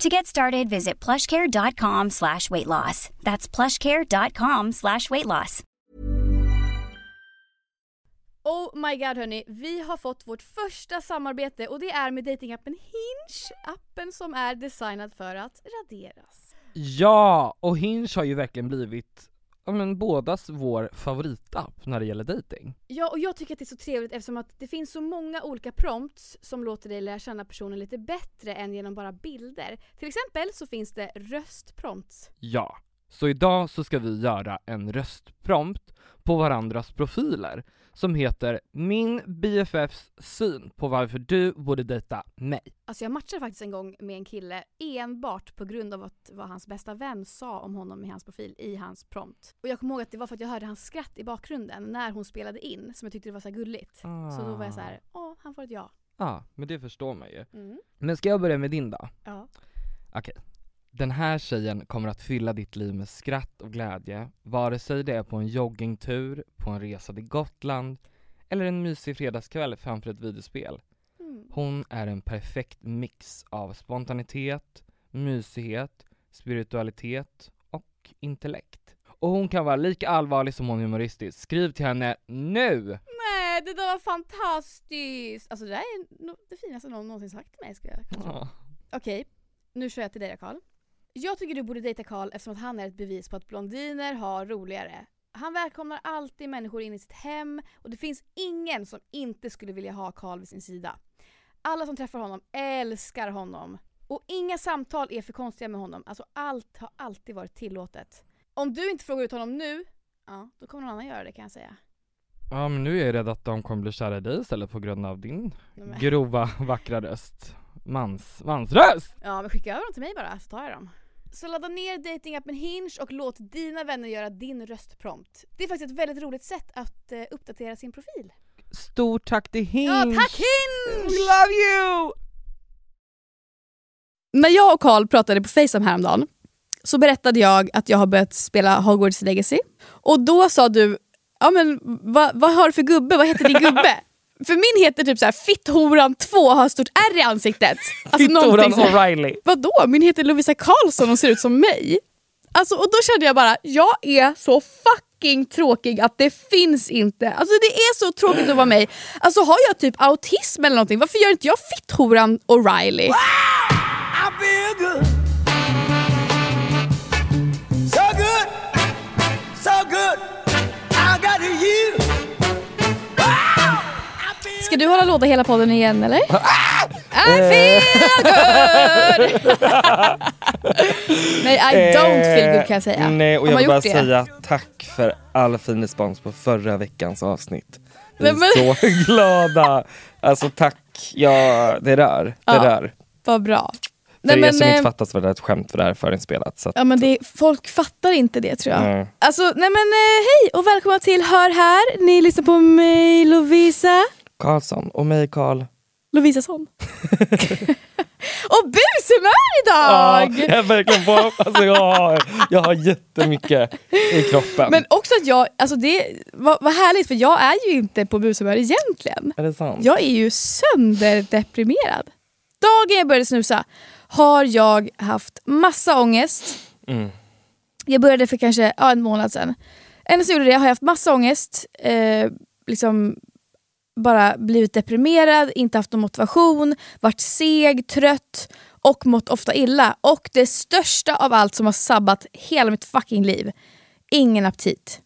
To get started, visit plushcare.com slash weight loss. That's plushcare.com slash weight loss. Oh my god hörni, vi har fått vårt första samarbete och det är med datingappen Hinge. Appen som är designad för att raderas. Ja, och Hinge har ju verkligen blivit ja, men bådas vår favoritapp när det gäller dating. Ja, och jag tycker att det är så trevligt eftersom att det finns så många olika prompts som låter dig lära känna personen lite bättre än genom bara bilder. Till exempel så finns det röstprompts. Ja, så idag så ska vi göra en röstprompt på varandras profiler som heter Min BFFs syn på varför du borde dejta mig. Alltså jag matchade faktiskt en gång med en kille enbart på grund av att vad hans bästa vän sa om honom i hans profil i hans prompt. Och jag kommer ihåg att det var för att jag hörde hans skratt i bakgrunden när hon spelade in som jag tyckte det var så gulligt. Ah. Så då var jag så här, åh han får ett ja. Ja, men det förstår man ju. Mm. Men ska jag börja med din då? Ja. Okej. Den här tjejen kommer att fylla ditt liv med skratt och glädje, vare sig det är på en joggingtur, på en resa till Gotland eller en mysig fredagskväll framför ett videospel. Mm. Hon är en perfekt mix av spontanitet, mysighet, spiritualitet och intellekt. Och hon kan vara lika allvarlig som hon är humoristisk. Skriv till henne NU! Nej det där var fantastiskt! Alltså det där är no- det finaste någon någonsin sagt till mig ska jag kanske Ja. Okej, nu kör jag till dig då Karl. Jag tycker du borde dejta Karl eftersom att han är ett bevis på att blondiner har roligare. Han välkomnar alltid människor in i sitt hem och det finns ingen som inte skulle vilja ha Karl vid sin sida. Alla som träffar honom älskar honom. Och inga samtal är för konstiga med honom. Alltså allt har alltid varit tillåtet. Om du inte frågar ut honom nu, ja, då kommer någon annan göra det kan jag säga. Ja men nu är jag rädd att de kommer bli kära i dig istället på grund av din Nej, grova, vackra röst. Mans, mansröst! Ja men skicka över dem till mig bara så tar jag dem. Så ladda ner datingappen Hinge och låt dina vänner göra din röstprompt. Det är faktiskt ett väldigt roligt sätt att eh, uppdatera sin profil. Stort tack till Hinge! Ja, tack Hinge! We love you! När jag och Karl pratade på Facetime häromdagen så berättade jag att jag har börjat spela Hogwarts Legacy. Och då sa du, ja men vad, vad har du för gubbe? Vad heter din gubbe? för min heter typ såhär Fitthoran 2 har ett stort R i ansiktet. Alltså Fitthoran O'Reilly. Vadå? Min heter Lovisa Karlsson och ser ut som mig. Alltså, och då kände jag bara, jag är så fucking tråkig att det finns inte. Alltså det är så tråkigt att vara mig. Alltså har jag typ autism eller någonting, varför gör inte jag Fitthoran O'Reilly? Ska du hålla låda hela podden igen eller? I feel good! Nej, I don't feel good kan jag säga. Eh, Nej, och jag vill bara det? säga tack för all fin respons på förra veckans avsnitt. Vi är men- så glada! Alltså tack, ja det rör, det Ja. rör. Vad bra. För Nej, er men, som eh, inte fattar så var det ett skämt för det här är förinspelat. Så att, Ja men det, folk fattar inte det tror jag. Nej. Alltså nej men eh, hej och välkomna till Hör här. Ni lyssnar på mig Lovisa. Karlsson och mig Karl. Lovisasson. Och bushumör Ja, idag! jag är verkligen på, alltså jag, har, jag har jättemycket i kroppen. Men också att jag, alltså det, vad, vad härligt för jag är ju inte på bushumör egentligen. är det sant? Jag är ju sönderdeprimerad. Dagen jag började snusa har jag haft massa ångest. Mm. Jag började för kanske ja, en månad sedan. Ända sedan jag gjorde det har jag haft massa ångest. Eh, liksom bara blivit deprimerad, inte haft någon motivation, varit seg, trött och mått ofta illa. Och det största av allt som har sabbat hela mitt fucking liv, ingen aptit.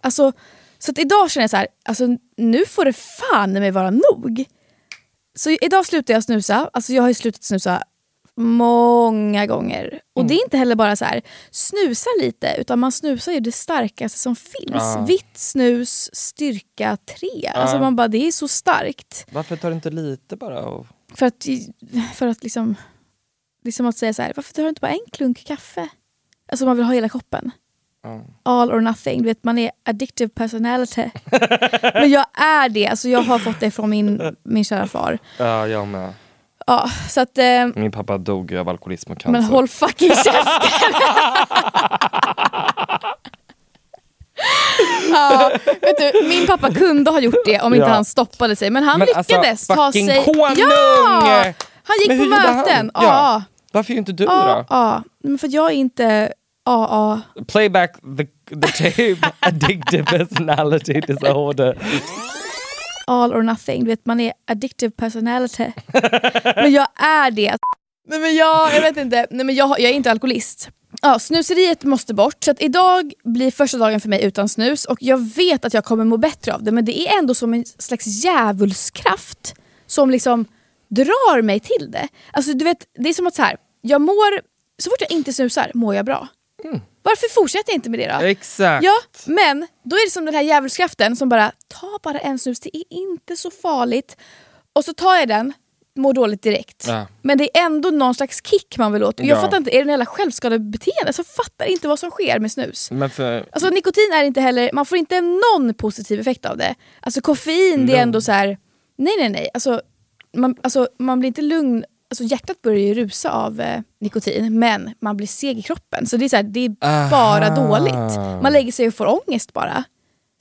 Alltså, så idag känner jag så här, alltså, nu får det fan mig vara nog. Så idag slutar jag snusa, alltså jag har slutat snusa många gånger. Och det är inte heller bara så här snusa lite, utan man snusar ju det starkaste som finns. Ja. Vitt snus, styrka 3. Alltså man bara, det är så starkt. Varför tar du inte lite bara? Och... För att, för att liksom, det är som att säga så här, varför tar du inte bara en klunk kaffe? Alltså man vill ha hela koppen. All or nothing, du vet man är addictive personality. Men jag är det, alltså jag har fått det från min, min kära far. Ja, jag med. Ja, så att, eh, Min pappa dog av alkoholism och cancer. men håll fucking käften! ja, vet du, min pappa kunde ha gjort det om inte Ja. han stoppade sig, men han Men alltså, lyckades ta fucking sig... konung! Ja! Han gick Men på hur gjorde han? möten. Ja. Ja. Varför gör inte du Ja, då? ja. Men för jag är inte AA. Playback the, the tape, addictive personality disorder all or nothing. Du vet, man är addictive personality. men jag är det. Nej, men jag, jag vet inte, Nej, men jag, jag är inte alkoholist. Ja, snuseriet måste bort, så att idag blir första dagen för mig utan snus och jag vet att jag kommer må bättre av det men det är ändå som en slags djävulskraft som liksom drar mig till det. Alltså du vet, det är som att så här, jag mår, så fort jag inte snusar mår jag bra. Mm. Varför fortsätter jag inte med det då? Exakt. Ja, men då är det som den här djävulskraften som bara, ta bara en snus, det är inte så farligt. Och så tar jag den, mår dåligt direkt. Ja. Men det är ändå någon slags kick man vill åt. Jag Ja. fattar inte, är det en jävla självskadebeteende? Så jag fattar inte vad som sker med snus. Men för, Alltså nikotin är inte heller, man får inte någon positiv effekt av det. Alltså koffein det är ändå så här. nej nej nej. Alltså man, alltså, man blir inte lugn, alltså hjärtat börjar ju rusa av eh, nikotin men man blir seg i kroppen. Så det är, så här, det är bara dåligt. Man lägger sig och får ångest bara.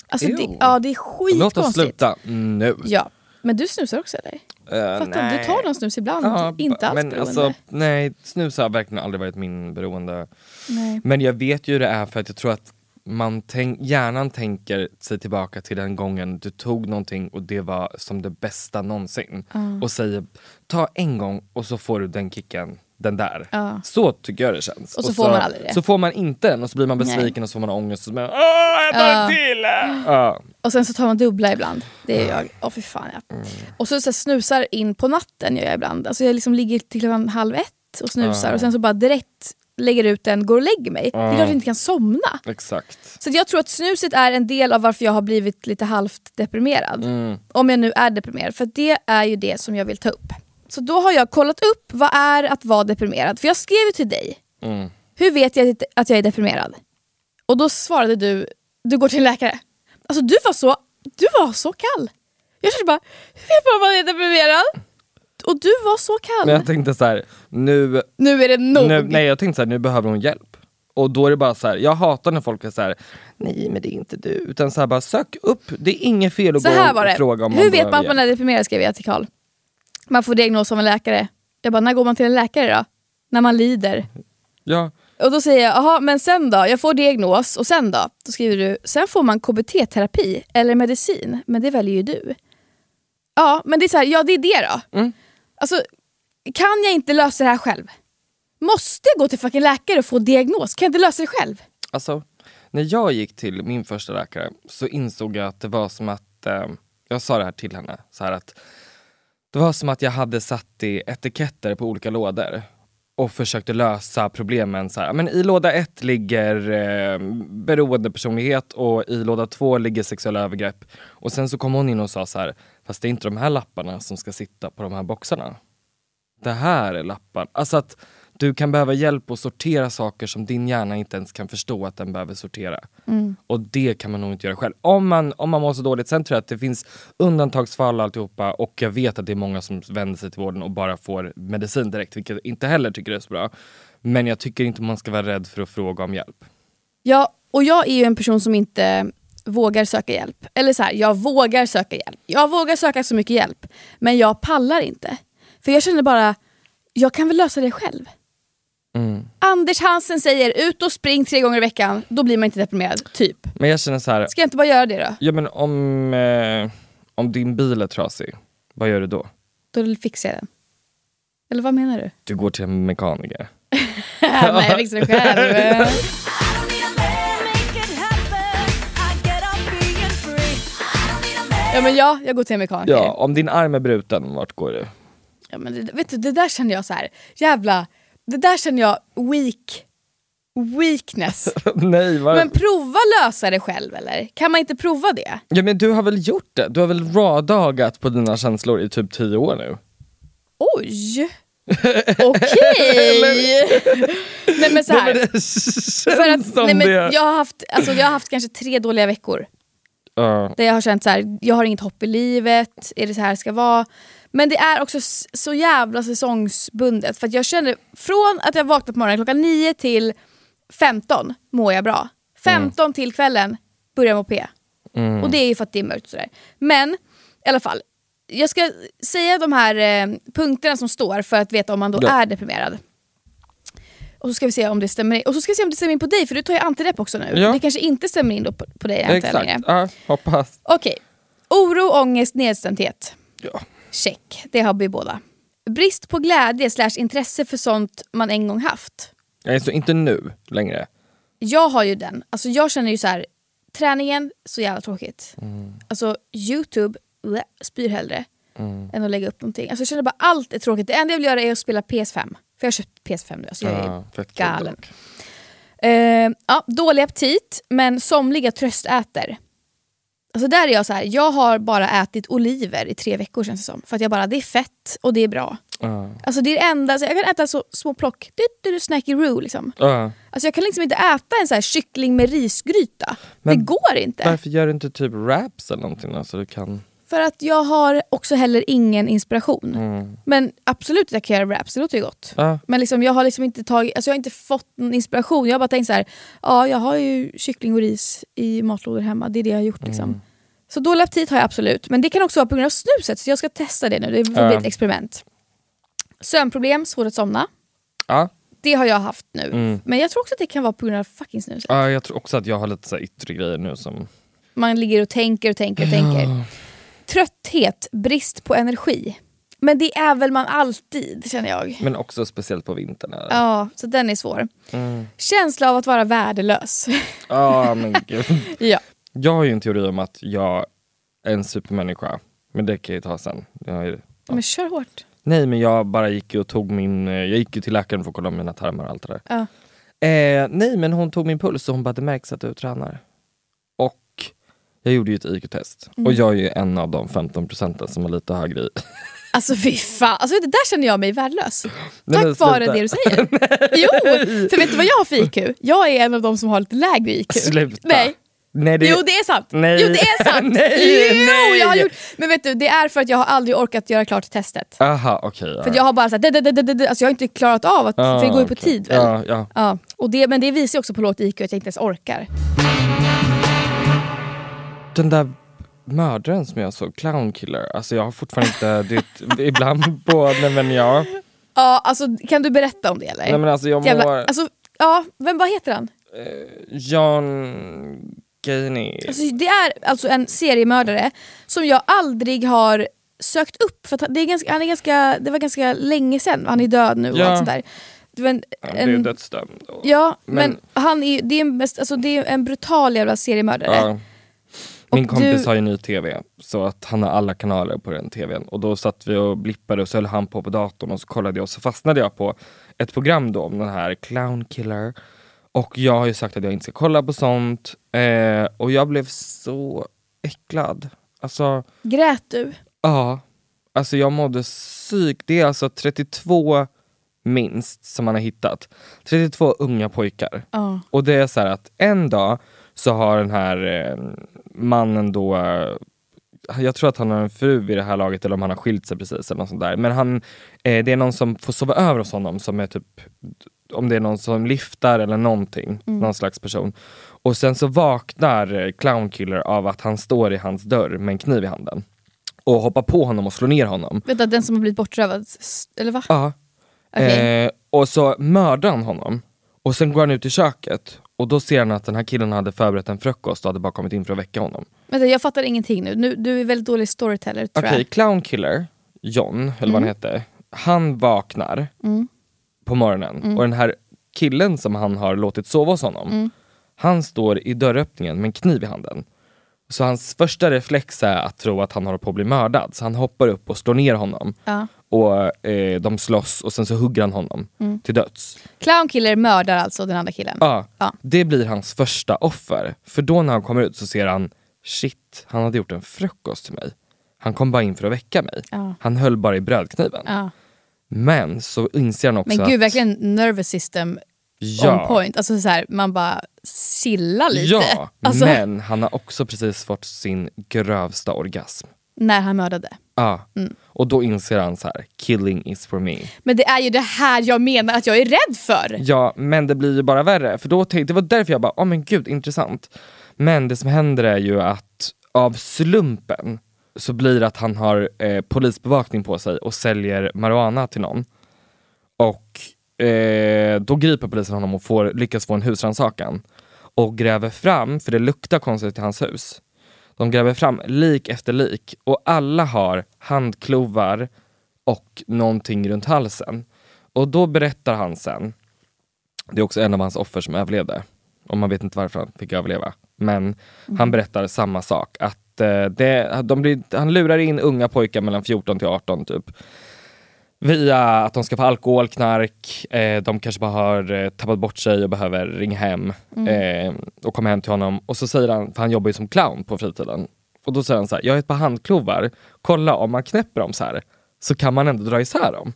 Alltså det, ja, det är låt oss skitkonstigt. sluta nu. Ja. Men du snusar också eller? Uh, Fattar, du tar någon snus ibland, inte alls men beroende. alltså, Nej, snus har verkligen aldrig varit min beroende. Nej. Men jag vet ju hur det är för att jag tror att man tänk, hjärnan tänker sig tillbaka till den gången du tog någonting och det var som det bästa någonsin. Och säger ta en gång och så får du den kicken, den där. Ja. Så tycker jag det känns. Och så får man aldrig det. Så får man inte den och så blir man besviken Nej. och så får man ångest och så bara, Åh, jag tar Ja. en till! Och sen så tar man dubbla ibland. Det är jag. Åh fy fan ja. Mm. Och så, så här, snusar in på natten gör jag ibland. Alltså jag liksom ligger till klockan halv ett och snusar och sen så bara direkt lägger ut den, går och lägger mig. Det är klart jag inte kan somna. Exakt. Så jag tror att snuset är en del av varför jag har blivit lite halvt deprimerad. Mm. Om jag nu är deprimerad, för det är ju det som jag vill ta upp. Så då har jag kollat upp vad är att vara deprimerad. För jag skrev ju till dig, Mm. hur vet jag att jag är deprimerad? Och då svarade du, du går till en läkare. Alltså du var så, du var så kall. Jag kände bara, hur vet man om man är deprimerad? Och du var så kall. Men jag tänkte så här, nu nu är det nog. Nu, nej jag tänkte så här, nu behöver hon hjälp. Och då är det bara så här, jag hatar när folk är så här, nej men det är inte du. Utan så här, bara sök upp, det är inget fel att Så gå här var och det. fråga om Hur vet man att man är deprimerad skrev jag till Karl. Man får diagnos av en läkare. Jag bara, när går man till en läkare då? När man lider. Ja, Och då säger jag, jaha men sen då? Jag får diagnos och sen då? Då skriver du, sen får man KBT-terapi eller medicin, men det väljer ju du. Ja, men det är så här, ja det är det då. Mm. Alltså, kan jag inte lösa det här själv? Måste jag gå till fucking läkare och få diagnos? Kan jag inte lösa det själv? alltså när jag gick till min första läkare så insåg jag att det var som att, eh, jag sa det här till henne, så här att det var som att jag hade satt i etiketter på olika lådor och försökte lösa problemen. Så här. Men I låda ett ligger eh, beroendepersonlighet och i låda två ligger sexuella övergrepp. Och sen så kom hon in och sa så här, fast det är inte de här lapparna som ska sitta på de här boxarna. Det här är lappar. Alltså att du kan behöva hjälp att sortera saker som din hjärna inte ens kan förstå att den behöver sortera. Mm. Och det kan man nog inte göra själv. Om man, om man mår så dåligt. Sen tror jag att det finns undantagsfall alltihopa och jag vet att det är många som vänder sig till vården och bara får medicin direkt, vilket jag inte heller tycker är så bra. Men jag tycker inte man ska vara rädd för att fråga om hjälp. Ja, och jag är ju en person som inte vågar söka hjälp. Eller så här, jag vågar söka hjälp. Jag vågar söka så mycket hjälp. Men jag pallar inte. För jag känner bara, jag kan väl lösa det själv. Mm. Anders Hansen säger ut och spring tre gånger i veckan, då blir man inte deprimerad. Typ. Men jag känner så här, Ska jag inte bara göra det då? ja, men om, eh, om din bil är trasig, vad gör du då? Då fixar jag den. Eller vad menar du? Du går till en mekaniker. Nej, jag fixar det själv. Ja men ja, jag går till en mekaniker. Ja, om din arm är bruten, vart går du? Ja, men det, vet du, det där känner jag så här. jävla, det där känner jag weak, weakness. Nej, vad... Men prova lösa det själv eller? Kan man inte prova det? Ja men du har väl gjort det? Du har väl rawdagat på dina känslor i typ tio år nu? Oj! Okej! nej men så här. Nej, men det känns för att, nej, men det. jag, har haft, alltså, jag har haft kanske tre dåliga veckor. Ja. Där jag har känt så här, jag har inget hopp i livet, är det så här det ska vara? Men det är också så jävla säsongsbundet. För att jag känner, från att jag vaknar på morgonen klockan 9 till 15 mår jag bra. 15 till kvällen börjar jag må P. Mm. Och det är ju för att det är mörkt sådär. Men i alla fall, jag ska säga de här eh, punkterna som står för att veta om man då Ja. är deprimerad. Och så ska vi se om det stämmer in. Och så ska vi se om det stämmer in på dig, för du tar ju antidepp också nu. Ja. Det kanske inte stämmer in på, på dig längre. Exakt, ja, hoppas. Okej. Oro, ångest, nedstämdhet. Ja. Check. Det har vi båda. Brist på glädje slash intresse för sånt man en gång haft. Jag så inte nu längre. Jag har ju den. Alltså jag känner ju så här. träningen, så jävla tråkigt. Mm. Alltså youtube, bleh, spyr hellre. Än att lägga upp någonting. Alltså jag känner bara allt är tråkigt. Det enda jag vill göra är att spela PS5. För jag har köpt PS5 nu, alltså jag är Ja, galen. Eh, ja, dålig aptit, men somliga tröstäter. Alltså där är jag så här. jag har bara ätit oliver i tre veckor känns det som. För att jag bara, det är fett och det är bra. Ja. Alltså det är det enda, alltså jag kan äta så små plock, du, du, du, snacky roo liksom. Ja. Alltså jag kan liksom inte äta en så här kyckling med risgryta. Men det går inte. Varför gör du inte typ raps eller någonting då, så du kan... För att jag har också heller ingen inspiration. Mm. Men absolut jag kan göra raps, det låter ju gott. Ja. Men liksom, jag har liksom inte tagit, alltså jag har inte fått någon inspiration. Jag har bara tänkt så här, ja jag har ju kyckling och ris i matlådor hemma, det är det jag har gjort. Liksom. Mm. Så dålig aptit har jag absolut, men det kan också vara på grund av snuset, så jag ska testa det nu. Det får bli ett experiment. Sömnproblem, svårt att somna. Ja. Det har jag haft nu. Mm. Men jag tror också att det kan vara på grund av fucking snuset. ja, jag tror också att jag har lite så yttre grejer nu som... Man ligger och tänker och tänker och tänker. Trötthet, brist på energi. Men det är väl man alltid känner jag. Men också speciellt på vintern. Det. Ja, så den är svår. Mm. Känsla av att vara värdelös. Ja, men gud. ja. Jag har ju en teori om att jag är en supermänniska. Men det kan jag ju ta sen. Ju... Men kör hårt. Nej men jag bara gick och tog min, eh, jag gick ju till läkaren för att kolla mina tarmar och allt det där. Ja. Eh, nej men hon tog min puls och hon bara det märks att du tränar. Jag gjorde ju ett IQ-test. Mm. Och jag är ju en av de 15 procenten som har lite högre i. Alltså fy fan, alltså, det där känner jag mig värdelös. Nej, Tack vare det du säger. jo, för vet du vad jag har för IQ? Jag är en av de som har lite lägre IQ. Sluta. Nej. Nej, det... Jo det är sant! Nej. Jo det är sant! Nej, jo, nej. Jag har gjort... Men vet du, det är för att jag har aldrig orkat göra klart testet. Aha, okej. ja. För jag har bara såhär, alltså jag har inte klarat av att, för det går ju på okej. tid väl? Ja, ja. Ja, och det, men det visar ju också på lågt IQ att jag inte ens orkar. Den där mördaren som jag såg, Clown Killer, alltså jag har fortfarande inte, det, ibland på, nej men jag, Ja, alltså kan du berätta om det eller? nej men alltså jag Jävla, mår, alltså, ja, vem, vad heter han? John Gainey. Alltså, det är alltså en seriemördare som jag aldrig har sökt upp. För det, är ganska, han är ganska, det var ganska länge sedan, han är död nu och Ja. allt sånt där. En, Han blev en, dödsdömd. och- ja, men, men- han är, det, är mest, alltså, det är en brutal jävla seriemördare. Ja. Min Och kompis du- har ju ny tv, så att han har alla kanaler på den tvn. Och då satt vi och blippade och så höll han på på datorn och så kollade jag och så fastnade jag på ett program då om den här Clown Killer. Och jag har ju sagt att jag inte ska kolla på sånt. Eh, och jag blev så äcklad. Alltså, Grät du? ja. Alltså jag mådde psyk. Det är alltså 32 minst som man har hittat. 32 unga pojkar. Ja. Och det är så här att en dag så har den här eh, mannen då jag tror att han har en fru vid det här laget eller om han har skilt sig precis eller något sånt där. Men han, eh, det är någon som får sova över hos honom som är typ om det är någon som liftar eller någonting, någon slags person. Och sen så vaknar eh, Clown Killer av att han står i hans dörr med en kniv i handen. Och hoppar på honom och slår ner honom. Vänta, den som har blivit bortrövad, eller va? Ja. Okej. Eh, och så mördar han honom. Och sen går han ut i köket och då ser han att den här killen hade förberett en frukost och hade bara kommit in för att väcka honom. Vänta, jag fattar ingenting nu. nu. Du är väldigt dålig storyteller tror Okej. Clown Killer, John, eller vad han hette, han vaknar på morgonen och den här killen som han har låtit sova hos honom, han står i dörröppningen med en kniv i handen. Så hans första reflex är att tro att han håller på att bli mördad, så han hoppar upp och slår ner honom. Ja. Och eh, de slåss och sen så hugger han honom till döds. Clown Killer mördar alltså den andra killen. Ja, Ja. det blir hans första offer. För då när han kommer ut så ser han, shit, han hade gjort en frukost till mig. Han kom bara in för att väcka mig. Ja. Han höll bara i brödkniven. Ja. Men så inser han också Men gud, att... verkligen nervous system ja, on point. Alltså så här, man bara chillar lite. Ja, alltså, men han har också precis fått sin grövsta orgasm. När han mördade. Ja. Mm. Och då inser han så här: killing is for me. Men det är ju det här jag menar att jag är rädd för. Ja, men det blir ju bara värre. För då tänkte, det var därför jag bara, åh men gud intressant. Men det som händer är ju att av slumpen så blir det att han har eh, polisbevakning på sig och säljer marijuana till någon. Och eh, då griper polisen honom och får, lyckas få en husrannsakan. Och gräver fram, för det luktar konstigt i hans hus. De gräver fram lik efter lik och alla har handklovar och någonting runt halsen. Och då berättar han sen, det är också en av hans offer som överlevde, och man vet inte varför han fick överleva. Men han berättar samma sak, att eh, det, de blir, han lurar in unga pojkar mellan 14 till 18 typ. Via att de ska få alkohol, knark, eh, de kanske bara har eh, tappat bort sig och behöver ringa hem eh, och komma hem till honom. Och så säger han, för han jobbar ju som clown på fritiden. Och då säger han så här, jag har ett par handklovar, kolla om man knäpper dem så här så kan man ändå dra isär dem.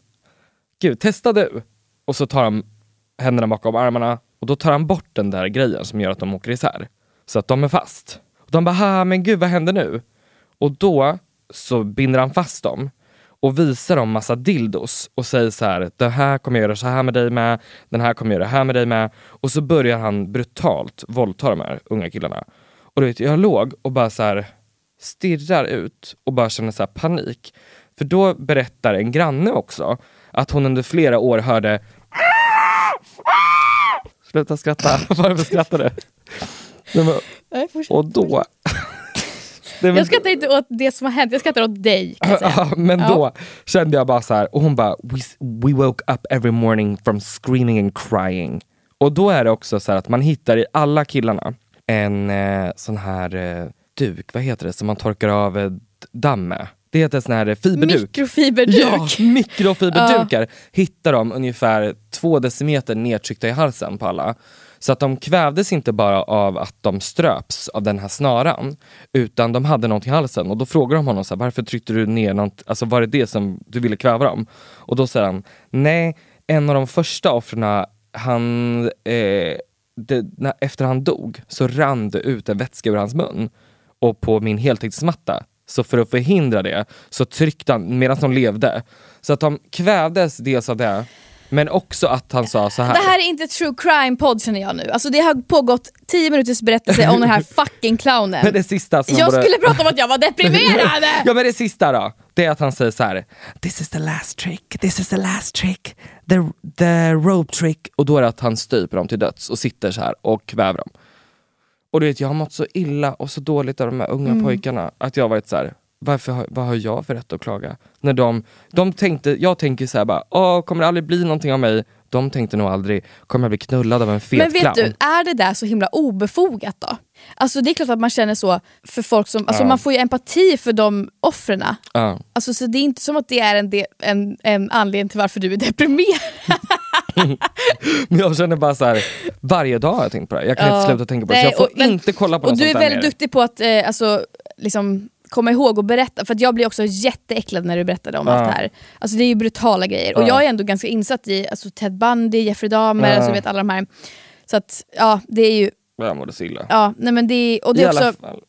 Gud, testa du! Och så tar han händerna bakom armarna och då tar han bort den där grejen som gör att de åker isär. Så att de är fast. Och de bara, "Ha, men gud vad händer nu? Och då så binder han fast dem och visar dem massa dildos och säger så här, den här kommer jag göra så här med dig med, den här kommer jag göra det här med dig med. Och så börjar han brutalt våldta de här unga killarna. Och du vet, jag låg och bara så här stirrar ut och bara känner så panik. För då berättar en granne också att hon under flera år hörde Sluta skratta, varför skrattar du? Och då... Var- Jag skrattar inte åt det som har hänt, jag skrattar åt dig. Ja, men Ja. då kände jag bara så här, och hon bara we, we woke up every morning from screaming and crying. Och då är det också så här att man hittar i alla killarna en eh, sån här eh, duk, vad heter det, som man torkar av eh, damm med. Det heter sån här eh, fiberduk. Mikrofiberduk. Ja, mikrofiberdukar hittar de ungefär två decimeter nedtryckta i halsen på alla. Så att de kvävdes inte bara av att de ströps av den här snaran, utan de hade någonting i halsen. Och då frågar de honom så här, varför tryckte du ner något, alltså var det det som du ville kväva dem? Och då säger han, nej, en av de första offren, han, eh, det, när, efter han dog så rann det ut en vätska ur hans mun och på min heltäckningsmatta. Så för att förhindra det så tryckte han medan de levde. Så att de kvävdes dels av det, men också att han sa så här. Det här är inte true crime podd känner jag nu. Alltså det har pågått 10 minuters berättelse om den här fucking clownen. Men det sista som Jag borde- skulle prata om att jag var deprimerad! Ja men det sista då, det är att han säger så här. This is the last trick, this is the last trick, the, the rope trick. Och då är det att han stryper dem till döds och sitter så här och kväver dem. Och du vet, jag har mått så illa och så dåligt av de här unga Mm. pojkarna att jag har varit så här. Varför vad har jag för rätt att klaga? När de, de tänkte, jag tänker så här bara, Åh, kommer det aldrig bli någonting av mig? De tänkte nog aldrig, kommer jag bli knullad av en fet Men vet clown? du, är det där så himla obefogat då? Alltså det är klart att man känner så för folk som, alltså Ja. man får ju empati för de offren. Ja. Alltså så det är inte som att det är en, en, en anledning till varför du är deprimerad. Men jag känner bara så här, varje dag har jag tänkt på det. Jag kan Ja. inte sluta tänka på det. Så jag får och- men- inte kolla på Och något du är sånt där väldigt mer. duktig på att eh, alltså, liksom, komma ihåg och berätta, för att jag blir också jätteäcklad när du berättade om Ja. allt det här. Alltså det är ju brutala grejer. Och Ja. jag är ändå ganska insatt i alltså, Ted Bundy, Jeffrey Dahmer, Ja. alltså, vet alla de här. Så att ja, det är ju, Jag mådde så illa. ja, nej men det och det I är alla också, fall.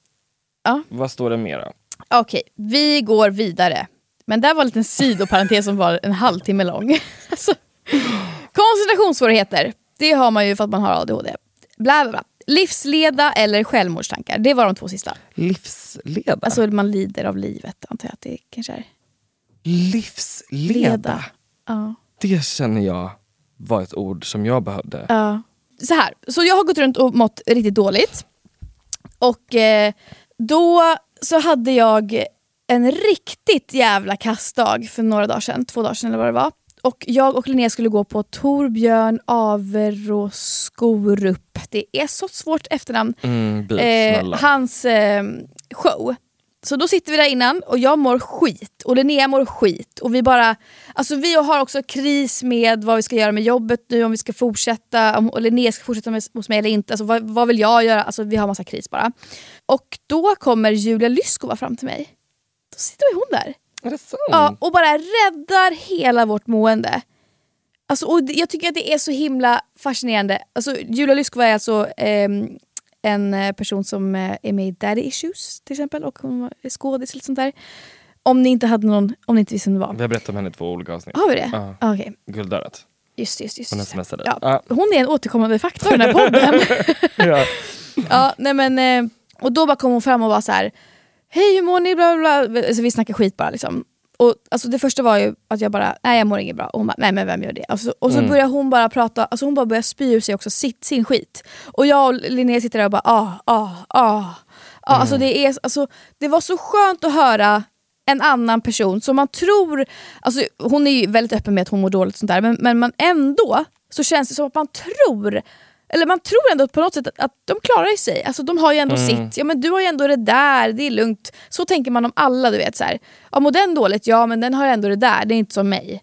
Ja. Vad står det mera? okej, vi går vidare. Men där var en liten sidoparentes som var en halvtimme lång. alltså, koncentrationssvårigheter, det har man ju för att man har ADHD. Bla bla bla. Livsleda eller självmordstankar, det var de två sista. Livsleda? Alltså man lider av livet antar jag att det kanske är. Livsleda? Leda. Ja. Det känner jag var ett ord som jag behövde. Ja. Så här, så jag har gått runt och mått riktigt dåligt. Och eh, då så hade jag en riktigt jävla kastdag för några dagar sedan, två dagar sedan eller vad det var. Och jag och Linnea skulle gå på Torbjörn Averoskorup. Det är så svårt efternamn. Mm, byt, Eh, hans eh, show. Så då sitter vi där innan och jag mår skit och Linnea mår skit. Och vi bara, alltså vi har också kris med vad vi ska göra med jobbet nu, om vi ska fortsätta, om Linnea ska fortsätta med, hos mig eller inte. Alltså vad, vad vill jag göra? Alltså vi har massa kris bara. Och då kommer Julia Lyskova fram till mig. Då sitter hon där. Är det sant? Ja, och bara räddar hela vårt mående. Alltså, och jag tycker att det är så himla fascinerande. Alltså, Julia Lyskova är alltså ehm, en eh, person som eh, är med i Daddy Issues till exempel och hon är skådis eller sånt där. Om ni inte hade någon, om ni inte visste vem det var. Vi har berättat om henne i två olika avsnitt. Har vi det? Ja. Ah, Okej, Guldörat. just just just. Hon smsade. Ja. Ja. Hon är en återkommande faktor i den här podden. Ja. ja, nej men, eh, och då bara kom hon fram och var så här. Hej hur mår ni? Bla, bla, bla. Alltså, vi snackar skit bara liksom. Och, alltså, det första var ju att jag bara, nej jag mår inget bra. Och hon bara, nej men vem gör det? Alltså, och så Mm. börjar hon bara prata, alltså hon bara börjar spy ur sig också sitt, sin skit. Och jag och Linnea sitter där och bara, ah, ah, ah. ah alltså, det, är, alltså, det var så skönt att höra en annan person som man tror, alltså hon är ju väldigt öppen med att hon mår dåligt sånt där, men, men man ändå så känns det som att man tror eller man tror ändå på något sätt att, att de klarar sig, alltså de har ju ändå sitt, ja men du har ju ändå det där, det är lugnt. Så tänker man om alla, du vet så här. Ja mår den dåligt, ja men den har ändå det där, det är inte som mig.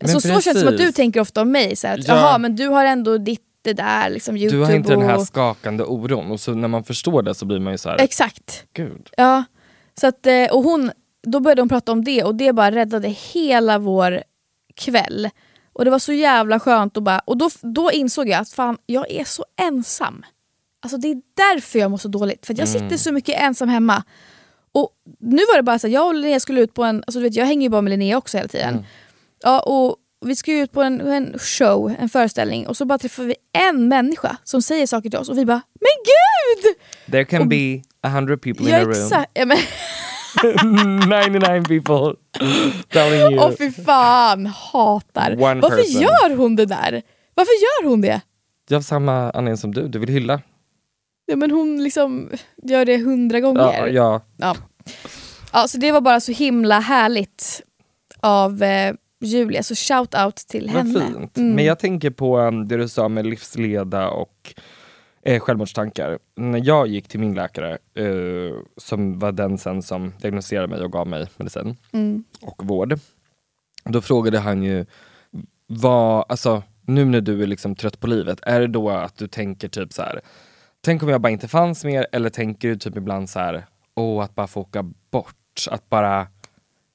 Men så, så känns det som att du tänker ofta om mig, så här, att, Ja. jaha men du har ändå ditt det där, liksom youtube Du har inte den här och... skakande oron och så när man förstår det så blir man ju så här, Exakt. gud. Ja, så att, eh, och hon, då började hon prata om det och det bara räddade hela vår kväll. Och det var så jävla skönt och, bara, och då, då insåg jag att fan, jag är så ensam. Alltså det är därför jag mår så dåligt, för jag sitter så mycket ensam hemma. Och nu var det bara så att jag och Linnea skulle ut på en, alltså du vet jag hänger ju bara med Linnea också hela tiden. Ja, och vi ska ju ut på en, en show, en föreställning och så bara träffar vi en människa som säger saker till oss och vi bara Men gud! There can be a hundred people in Ja a room. exakt, ja, men, 99 people telling you. Åh fy fan, hatar. One Varför person. gör hon det där? Varför gör hon det? Jag har samma anledning som du, du vill hylla. Ja, men hon liksom gör det hundra gånger. Ja, ja. Ja. Ja, så det var bara så himla härligt av eh, Julia, så shout out till Vad henne. fint. Mm. Men jag tänker på um, det du sa med livsleda och eh, självmordstankar. När jag gick till min läkare, eh, som var den sen som diagnostiserade mig och gav mig medicin Mm. och vård. Då frågade han ju, vad, alltså nu när du är liksom trött på livet, är det då att du tänker typ så här. tänk om jag bara inte fanns mer, eller tänker du typ ibland så här, åh att bara få åka bort, att bara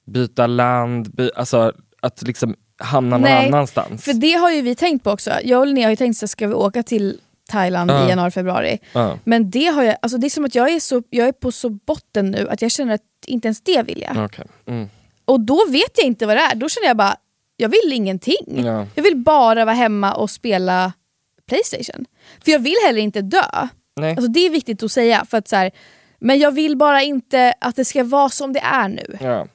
byta land, by, alltså att liksom hamna någon Nej, annanstans. För det har ju vi tänkt på också. Jag och Linnea har ju tänkt så ska vi åka till Thailand Ja. i januari, februari. Ja, Men det har jag, alltså det är som att jag är, så, jag är på så botten nu att jag känner att inte ens det vill jag. okej. Mm. Och då vet jag inte vad det är. Då känner jag bara, jag vill ingenting. Ja. Jag vill bara vara hemma och spela Playstation. För jag vill heller inte dö. Nej. Alltså det är viktigt att säga. För att så här, men jag vill bara inte att det ska vara som det är nu. Ja.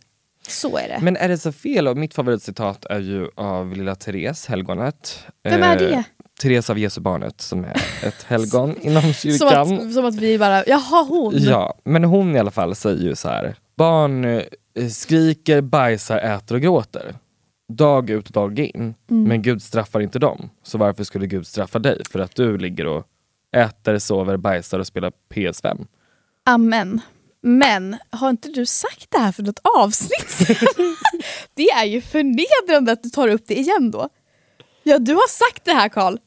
Så är det. Men är det så fel? Och mitt favoritcitat är ju av lilla Therese, helgonet. Vem är det? Therese av Jesu barnet som är ett helgon inom som, kyrkan. att, som att vi bara, jaha hon. Ja, men hon i alla fall säger ju så här. Barn eh, skriker, bajsar, äter och gråter. Dag ut och dag in. Mm. Men Gud straffar inte dem. Så varför skulle Gud straffa dig? För att du ligger och äter, sover, bajsar och spelar PS5. Amen. Men har inte du sagt det här för något avsnitt? Det är ju förnedrande att du tar upp det igen då. Ja, du har sagt det här Karl.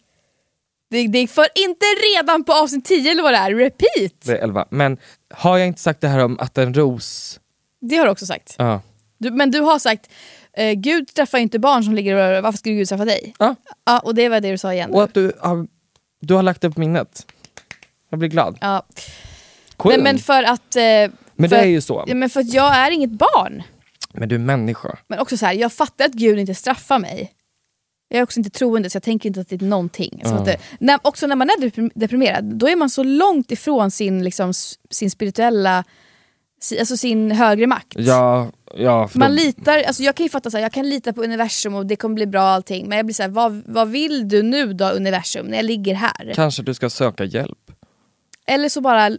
Det, det för inte redan på avsnitt 10 eller vad det är, repeat! Det är 11. Men har jag inte sagt det här om att en ros Det har du också sagt. Ja. Du, men du har sagt, eh, Gud straffar inte barn som ligger och varför skulle Gud straffa dig? Ja. Ja, och det var det du sa igen. Och att du har, du har lagt det på minnet. Jag blir glad. Ja. Cool. Nej, men för att... Eh, Men för, det är ju så. Men för att jag är inget barn. Men du är människa. Men också så här, jag fattar att Gud inte straffar mig. Jag är också inte troende så jag tänker inte att det är någonting. Ja. att när, också när man är deprim- deprimerad, då är man så långt ifrån sin, liksom, sin spirituella, alltså sin högre makt. Ja, ja. Man då- litar, alltså jag kan ju fatta så här, jag kan lita på universum och det kommer bli bra allting. Men jag blir så här, vad, vad vill du nu då universum när jag ligger här? Kanske du ska söka hjälp. Eller så bara...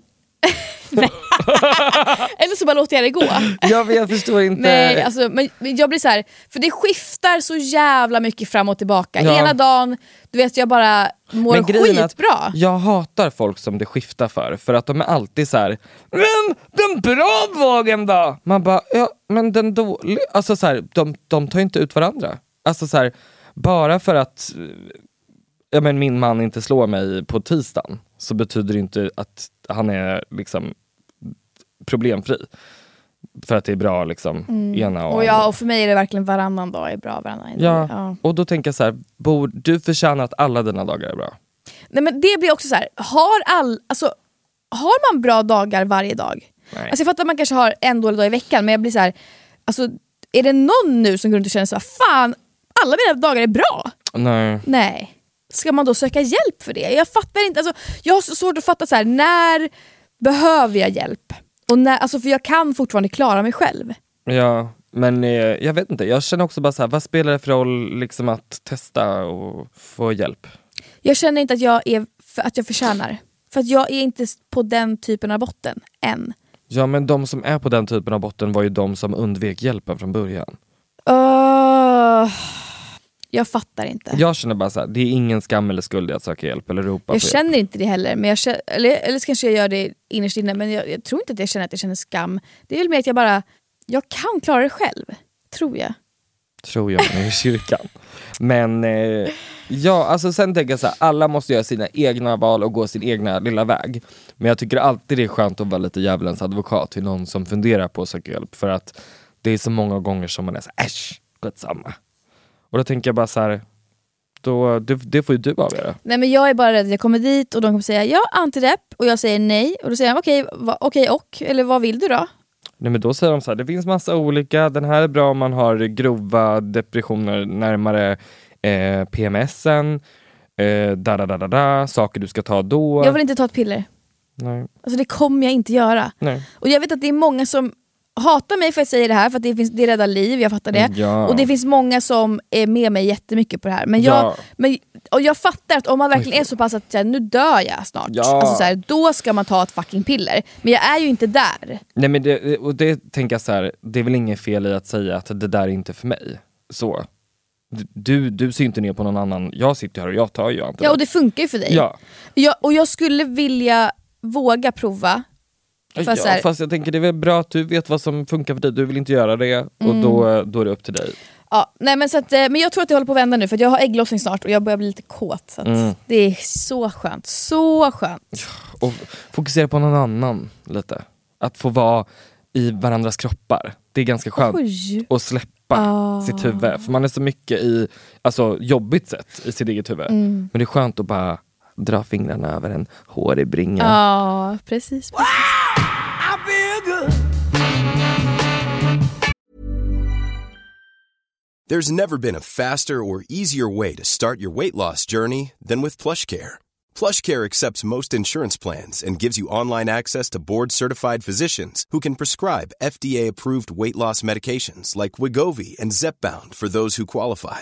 Eller så bara låter jag det gå. Jag, jag förstår inte. Nej, alltså, men jag blir så här, för det skiftar så jävla mycket fram och tillbaka. Ja. Ena dagen, du vet jag bara mår skitbra. Jag hatar folk som det skiftar för, för att de är alltid så här. Men den bra vågen då? Man bara, ja men den dåliga, alltså så här, de, de tar inte ut varandra. Alltså så här, bara för att eh, ja, men min man inte slår mig på tisdagen så betyder det inte att han är liksom problemfri. För att det är bra liksom ena och, Mm. Och, ja, och för mig är det verkligen varannan dag är bra, varannan Ja, ja. och då tänker jag så här, Bor, du förtjänar att alla dina dagar är bra. Nej men det blir också så här, har, all, alltså, har man bra dagar varje dag? Nej. Alltså jag fattar att man kanske har en dålig dag i veckan men jag blir så här, alltså, är det någon nu som går runt och känner så här, fan alla mina dagar är bra? Nej. Nej. Ska man då söka hjälp för det? Jag fattar inte, alltså, jag har så svårt att fatta så här, när behöver jag hjälp? Och när, alltså, för jag kan fortfarande klara mig själv. Ja, men eh, jag vet inte. Jag känner också bara så här, vad spelar det för roll liksom att testa och få hjälp? Jag känner inte att jag, är, att jag förtjänar. För att jag är inte på den typen av botten, än. Ja, men de som är på den typen av botten var ju de som undvek hjälpen från början. Öh, jag fattar inte. Jag känner bara så här, det är ingen skam eller skuld i att söka hjälp eller ropa Jag på hjälp. känner inte det heller, men jag känner, eller, eller så kanske jag gör det innerst inne, men jag, jag tror inte att jag känner att jag känner skam. Det är väl mer att jag bara, jag kan klara det själv. Tror jag. Tror jag, i kyrkan. Men eh, ja, alltså sen tänker jag så här, alla måste göra sina egna val och gå sin egna lilla väg. Men jag tycker alltid det är skönt att vara lite djävulens advokat till någon som funderar på att söka hjälp. För att det är så många gånger som man är så här, äsch, skitsamma. Och då tänker jag bara så här, då, det, det får ju du avgöra. Nej men jag är bara rädd att jag kommer dit och de kommer säga ja antidepp och jag säger nej och då säger de okej va- okej och, eller vad vill du då? Nej men då säger de så här, det finns massa olika, den här är bra om man har grova depressioner närmare eh, PMSen, eh, da, da, da, da, da, saker du ska ta då. Jag vill inte ta ett piller. Nej, Alltså det kommer jag inte göra. nej. Och jag vet att det är många som hatar mig för att jag säger det här för att det, finns, det räddar liv, jag fattar det. Ja. Och det finns många som är med mig jättemycket på det här. Men jag, Ja. men, och jag fattar att om man verkligen är så pass att nu dör jag snart, Ja. alltså, så här, då ska man ta ett fucking piller. Men jag är ju inte där. Nej men det, och det tänker jag så här, det är väl inget fel i att säga att det där är inte för mig. Så. Du, du ser inte ner på någon annan, jag sitter här och jag tar ju inte Ja och det funkar ju för dig. Ja, Jag, och jag skulle vilja våga prova. För ja här- fast jag tänker det är väl bra att du vet vad som funkar för dig, du vill inte göra det och Mm. då, då är det upp till dig. Ja, nej men, så att, eh, men jag tror att det håller på att vända nu för jag har ägglossning snart och jag börjar bli lite kåt. Så Mm. Det är så skönt, så skönt. Och fokusera på någon annan lite. Att få vara i varandras kroppar, det är ganska skönt. Oj. att släppa Ah. sitt huvud. För man är så mycket i, alltså jobbigt sett, i sitt eget huvud. Mm. Men det är skönt att bara dra fingrarna över en hårig bringa. Ja, precis. precis. There's never been a faster or easier way to start your weight loss journey than with PlushCare. PlushCare accepts most insurance plans and gives you online access to board-certified physicians who can prescribe FDA-approved weight loss medications like Wigovi and Zepbound for those who qualify.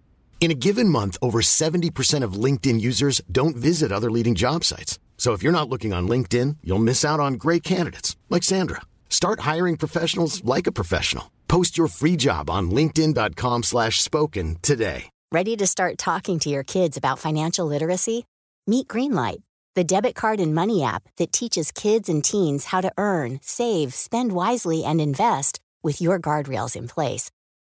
In a given month, over 70% of LinkedIn users don't visit other leading job sites. So if you're not looking on LinkedIn, you'll miss out on great candidates like Sandra. Start hiring professionals like a professional. Post your free job on linkedin.com/spoken today. Ready to start talking to your kids about financial literacy? Meet Greenlight, the debit card and money app that teaches kids and teens how to earn, save, spend wisely, and invest with your guardrails in place.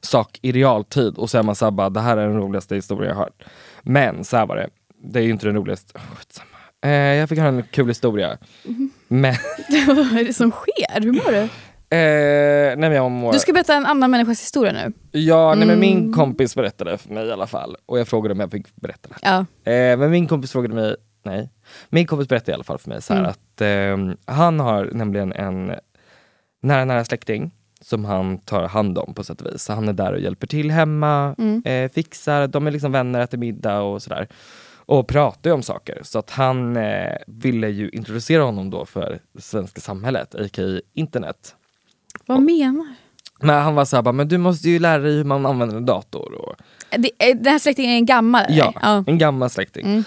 sak i realtid och så är man såhär bara, det här är den roligaste historien jag har hört. Men så här var det, det är ju inte den roligaste. Oh, eh, jag fick höra en kul historia. Men, Vad är det som sker? Hur mår du? eh, nej men jag mår... Du ska berätta en annan människas historia nu. Ja, nej, men Mm. min kompis berättade för mig i alla fall. Och jag frågade om jag fick berätta det. Ja. Eh, men min kompis frågade mig, nej. Min kompis berättade i alla fall för mig så här Mm. att eh, han har nämligen en nära nära släkting som han tar hand om på sätt och vis. Så han är där och hjälper till hemma, Mm. eh, fixar, de är liksom vänner, äter middag och sådär. Och pratar ju om saker. Så att han eh, ville ju introducera honom då för svenska samhället, a.k.a. internet. Vad menar Men han var såhär, bara, men du måste ju lära dig hur man använder en dator. Och, det, är- Den här släktingen är en gammal? Ja, ja. en gammal släkting. Mm.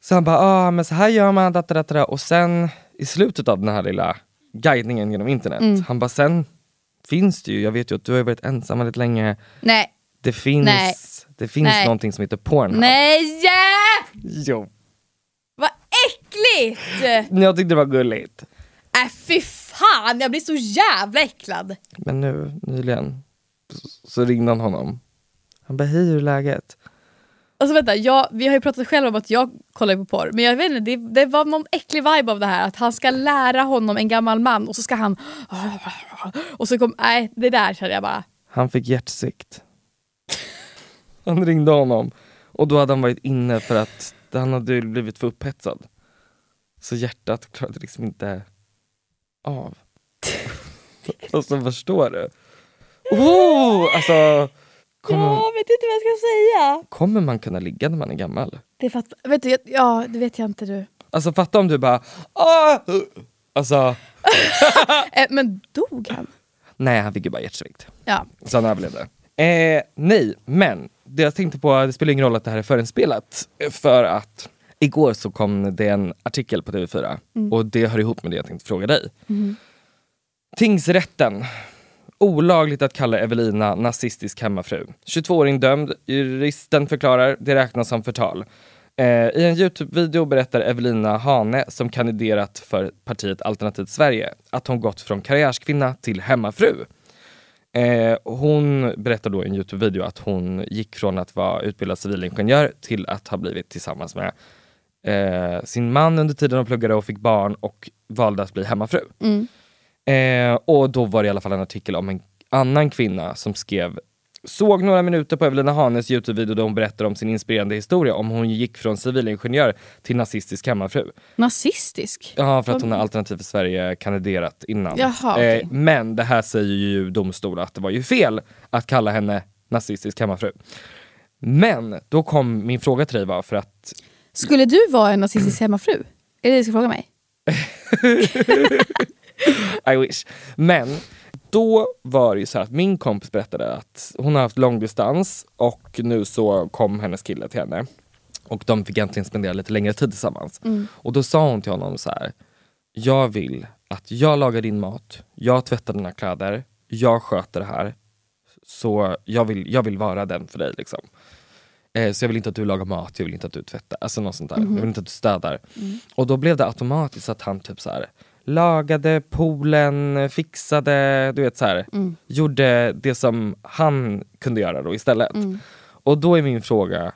Så han bara, ah, men så här gör man, data, data, data. och sen i slutet av den här lilla guidningen genom internet, Mm. han bara, sen finns det ju, jag vet ju att du har varit ensam väldigt länge, Nej. det finns, Nej. det finns Nej. någonting som heter Pornhub. Nej! Jo. Vad äckligt! Jag tyckte det var gulligt. Äh fy fan, jag blir så jävla äcklad. Men nu nyligen så, så ringde han honom. Han bara, hej hur är läget? Alltså vänta, jag, vi har ju pratat själva om att jag kollar på porr, men jag vet inte, det, det var någon äcklig vibe av det här att han ska lära honom en gammal man och så ska han... Och så kom, nej det där kände jag bara. Han fick hjärtsvikt. Han ringde honom och då hade han varit inne för att han hade blivit för upphetsad. Så hjärtat klarade liksom inte av. alltså förstår du? Oh, alltså, kommer, Jag vet inte vad jag ska säga. kommer man kunna ligga när man är gammal? Det fatt, vet du, ja det vet jag inte du. Alltså fatta om du bara ah! Alltså, Eh, men dog han? nej han fick ju bara hjärtsvikt. Ja. Så han överlevde. Eh, nej, men det jag tänkte på, det spelar ingen roll att det här är förinspelat. För att igår så kom det en artikel på TV4 Mm. och det hör ihop med det jag tänkte fråga dig. Tingsrätten. Olagligt att kalla Evelina nazistisk hemmafru. 22-åring dömd. Juristen förklarar det räknas som förtal. Eh, I en Youtube-video berättar Evelina Hane, som kandiderat för partiet Alternativt Sverige, att hon gått från karriärskvinna till hemmafru. Eh, hon berättar då i en Youtube-video att hon gick från att vara utbildad civilingenjör till att ha blivit tillsammans med eh, sin man under tiden de pluggade och fick barn och valde att bli hemmafru. Mm. Eh, och då var det i alla fall en artikel om en annan kvinna som skrev Såg några minuter på Evelina Hanes Youtube-video där hon berättar om sin inspirerande historia om hon gick från civilingenjör till nazistisk hemmafru. Nazistisk? Ja, för att hon har Alternativ för Sverige kandiderat innan. Jaha, okej. eh, men det här säger ju domstol att det var ju fel att kalla henne nazistisk hemmafru. Men då kom min fråga till dig var för att Skulle du vara en nazistisk hemmafru? Är det det du ska fråga mig? I wish. Men då var det ju så att min kompis berättade att hon har haft långdistans och nu så kom hennes kille till henne. Och de fick äntligen spendera lite längre tid tillsammans. Och då sa hon till honom så här. Jag vill att jag lagar din mat, jag tvättar dina kläder, jag sköter det här. Så jag vill, jag vill vara den för dig liksom. Eh, så jag vill inte att du lagar mat, jag vill inte att du tvättar, alltså något sånt där. Jag vill inte att du städar. Och då blev det automatiskt att han typ så här lagade poolen, fixade, du vet så här, gjorde det som han kunde göra då istället. Och då är min fråga,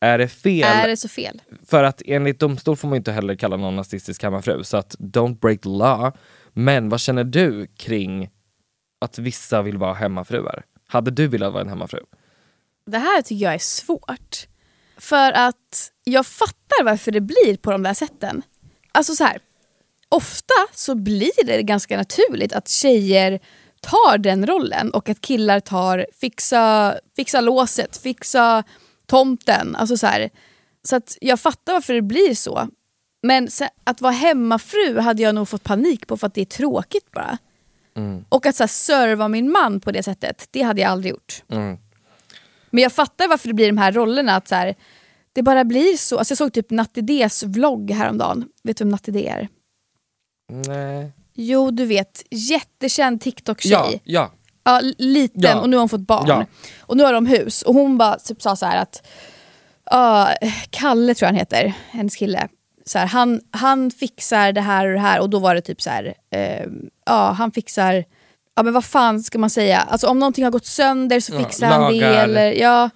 är det fel? Är det så fel? För att enligt domstol får man inte heller kalla någon nazistisk hemmafru, så att don't break the law. Men vad känner du kring att vissa vill vara hemmafruar? Hade du velat vara en hemmafru? Det här tycker jag är svårt. För att jag fattar varför det blir på de där sätten. Alltså så här, ofta så blir det ganska naturligt att tjejer tar den rollen och att killar tar fixa, fixa låset, fixa tomten. Alltså så här. så att jag fattar varför det blir så. Men att vara hemmafru hade jag nog fått panik på för att det är tråkigt bara. Mm. Och att så här, serva min man på det sättet, det hade jag aldrig gjort. Mm. Men jag fattar varför det blir de här rollerna. Att så här, det bara blir så. Alltså jag såg typ Nattidés vlogg häromdagen. Vet du vem Nattidé är? Nej. Jo du vet, jättekänd TikTok-tjej. Ja, ja. Ja, liten Ja. och nu har hon fått barn. Ja. Och nu har de hus. Och hon bara typ sa så här att ja, Kalle tror jag han heter, hennes kille. Så här, han, han fixar det här och det här och då var det typ så här, eh, ja han fixar, ja men vad fan ska man säga, alltså om någonting har gått sönder så fixar han det. Eller, ja.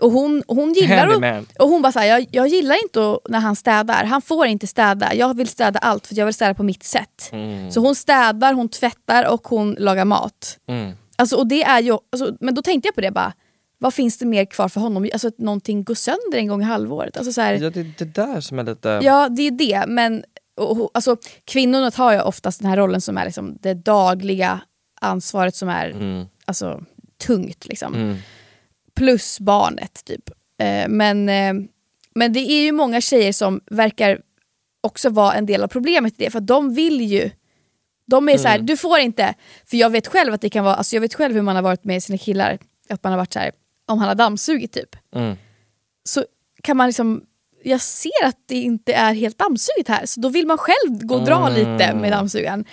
Och hon, hon gillar Handyman. och hon bara så här, jag, jag gillar inte när han städar, han får inte städa, jag vill städa allt för jag vill städa på mitt sätt. Mm. Så hon städar, hon tvättar och hon lagar mat. Mm. Alltså, och det är ju, alltså, men då tänkte jag på det bara, vad finns det mer kvar för honom? Alltså att någonting går sönder en gång i halvåret. Alltså, så här, Ja, det är det där som är lite... ja det är det, men och, och, alltså, kvinnorna tar ju oftast den här rollen som är liksom, det dagliga ansvaret som är Mm. alltså, tungt. Liksom. Mm. Plus barnet typ. Eh, men, eh, men det är ju många tjejer som verkar också vara en del av problemet i det, för att de vill ju de är så här, Mm. du får inte. För jag vet själv att det kan vara, alltså jag vet själv hur man har varit med sina killar, att man har varit så här, om han har dammsugit typ. Mm. Så kan man liksom, jag ser att det inte är helt dammsuget här, så då vill man själv gå och dra Mm. lite med dammsugaren.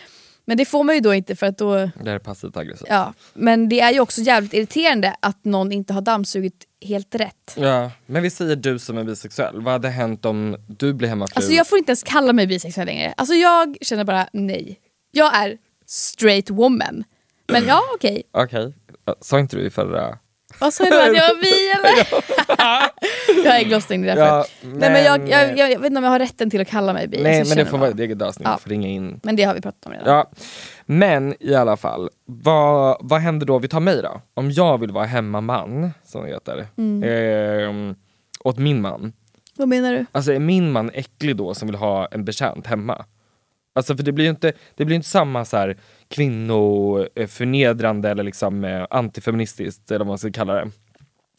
Men det får man ju då inte för att då, Det är passivt aggressivt. ja. Men det är ju också jävligt irriterande att någon inte har dammsugit helt rätt. Ja, men vi säger du som är bisexuell, vad hade hänt om du blev hemmafru? Alltså jag får inte ens kalla mig bisexuell längre. Alltså jag känner bara nej. Jag är straight woman. Men ja okej. Okej, sa inte du i förra... Vad sa du att jag var bi eller? jag är ägglossning därför. Ja, Nej, men jag, men- jag, jag, vet inte om jag har rätten till att kalla mig bi. Nej men det får vara ett eget avsnitt, Ja. ringa in. Men det har vi pratat om redan. Ja. Men i alla fall, vad, vad händer då, vi tar mig då. Om jag vill vara hemmaman, som det heter, Mm. ehm, åt min man. Vad menar du? Alltså är min man äcklig då som vill ha en betjänt hemma? Alltså för det blir ju inte, det blir inte samma så här kvinnoförnedrande eller liksom eh, antifeministiskt eller vad man ska kalla det.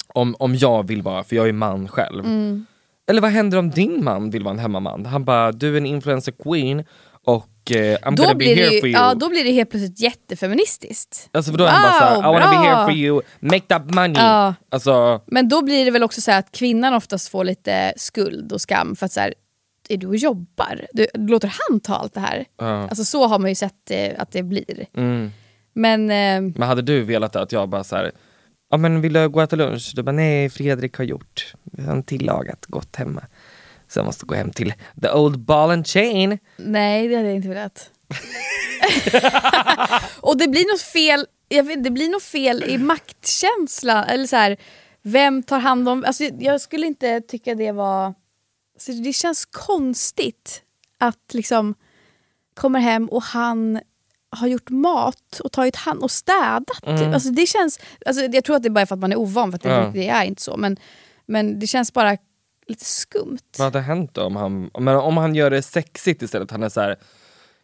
Om, om jag vill vara, för jag är man själv. Mm. Eller vad händer om din man vill vara en hemmaman? Han bara, du är en influencer queen och eh, I'm Då gonna be here ju, for you. ja, då blir det helt plötsligt jättefeministiskt. Alltså för då är han bara såhär, I Wow, wanna be here for you, make that money. Ja. Alltså, Men då blir det väl också så att kvinnan oftast får lite skuld och skam för att så här, är du och jobbar? Du, låter han ta allt det här? ja. Alltså så har man ju sett eh, att det blir. mm. Men eh, Men hade du velat att jag bara såhär, ja men vill du gå och äta lunch? Du bara nej, Fredrik har gjort, en tillagat gott hemma. Så jag måste gå hem till the old ball and chain. nej det hade jag inte velat. och det blir något fel, jag vet, det blir något fel i maktkänslan. Eller så här, vem tar hand om... Alltså, jag skulle inte tycka det var... Så det känns konstigt att liksom kommer hem och han har gjort mat och tagit hand och städat. Mm. Alltså, det känns, alltså, jag tror att det är bara för att man är ovan, för att det, Ja. det är inte så. Men, men det känns bara lite skumt. Vad hade hänt då om han, men om han gör det sexigt istället? Han är så här.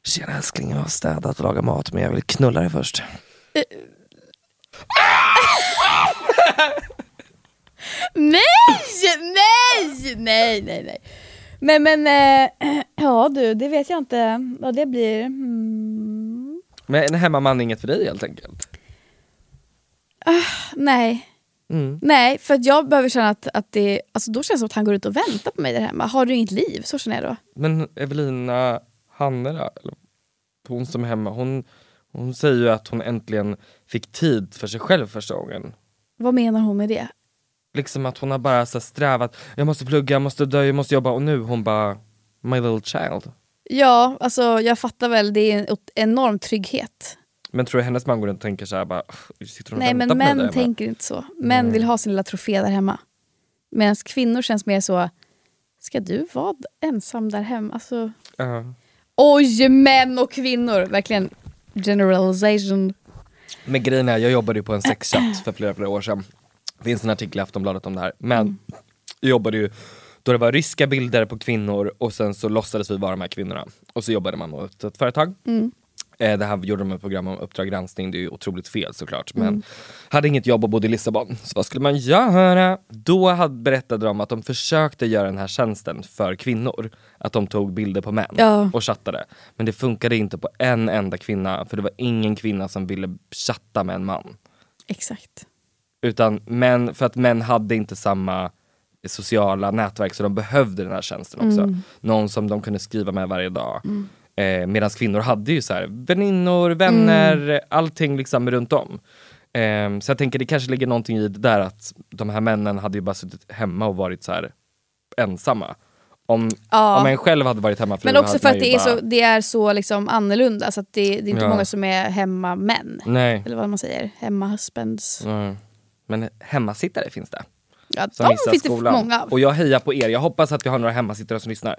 Tjena älskling, jag har städat och lagat mat men jag vill knulla dig först. Nej! Nej! Nej, nej, nej. Men, men eh, ja du, det vet jag inte vad det blir. Mm. Men en hemmaman är inget för dig helt enkelt? Nej. Mm. Nej, för att jag behöver känna att, att det, alltså då känns det som att han går ut och väntar på mig där hemma. Har du inget liv? Så känner jag då. Men Evelina Hanne då? Eller Hon som är hemma, hon, hon säger ju att hon äntligen fick tid för sig själv första gången. Vad menar hon med det? Liksom att hon har bara så här strävat, jag måste plugga, jag måste dö, jag måste jobba och nu hon bara My little child. Ja, alltså jag fattar väl, det är en enorm trygghet. Men tror du hennes man går runt och tänker såhär bara, "Uff, sitter hon och Nej men på mig där män hemma?" tänker inte så. Män Nej. vill ha sin lilla trofé där hemma. Medan kvinnor känns mer så, ska du vara ensam där hemma? Alltså, Ja. oj, män och kvinnor! Verkligen generalization. Men grejen är, jag jobbade ju på en sexchatt för flera, flera år sedan. Det finns en artikel i Aftonbladet om det här. Men Mm. jag jobbade ju då det var ryska bilder på kvinnor och sen så låtsades vi vara de här kvinnorna. Och så jobbade man åt ett företag. Mm. Eh, det här gjorde de ett program om Uppdrag granskning, det är ju otroligt fel såklart. Men Mm. hade inget jobb och bodde i Lissabon, så vad skulle man göra? Då hade, berättade de att de försökte göra den här tjänsten för kvinnor. Att de tog bilder på män Ja. och chattade. Men det funkade inte på en enda kvinna, för det var ingen kvinna som ville chatta med en man. Exakt. Utan män, för att män hade inte samma sociala nätverk så de behövde den här tjänsten också. Mm. Någon som de kunde skriva med varje dag. Eh, Medan kvinnor hade ju så här, väninnor, vänner, Mm. allting liksom runt om. Eh, så jag tänker det kanske ligger någonting i det där att de här männen hade ju bara suttit hemma och varit så här ensamma. Om, Ja. om en själv hade varit hemmafru Men också för att det är, bara, så, det är så liksom annorlunda så att det, det är inte Ja. många som är hemmamän. Eller vad man säger, hemmahusbands. Mm. Men hemmasittare finns det. Ja, som de finns det skolan. många av. Och jag hejar på er, jag hoppas att vi har några hemmasittare som lyssnar.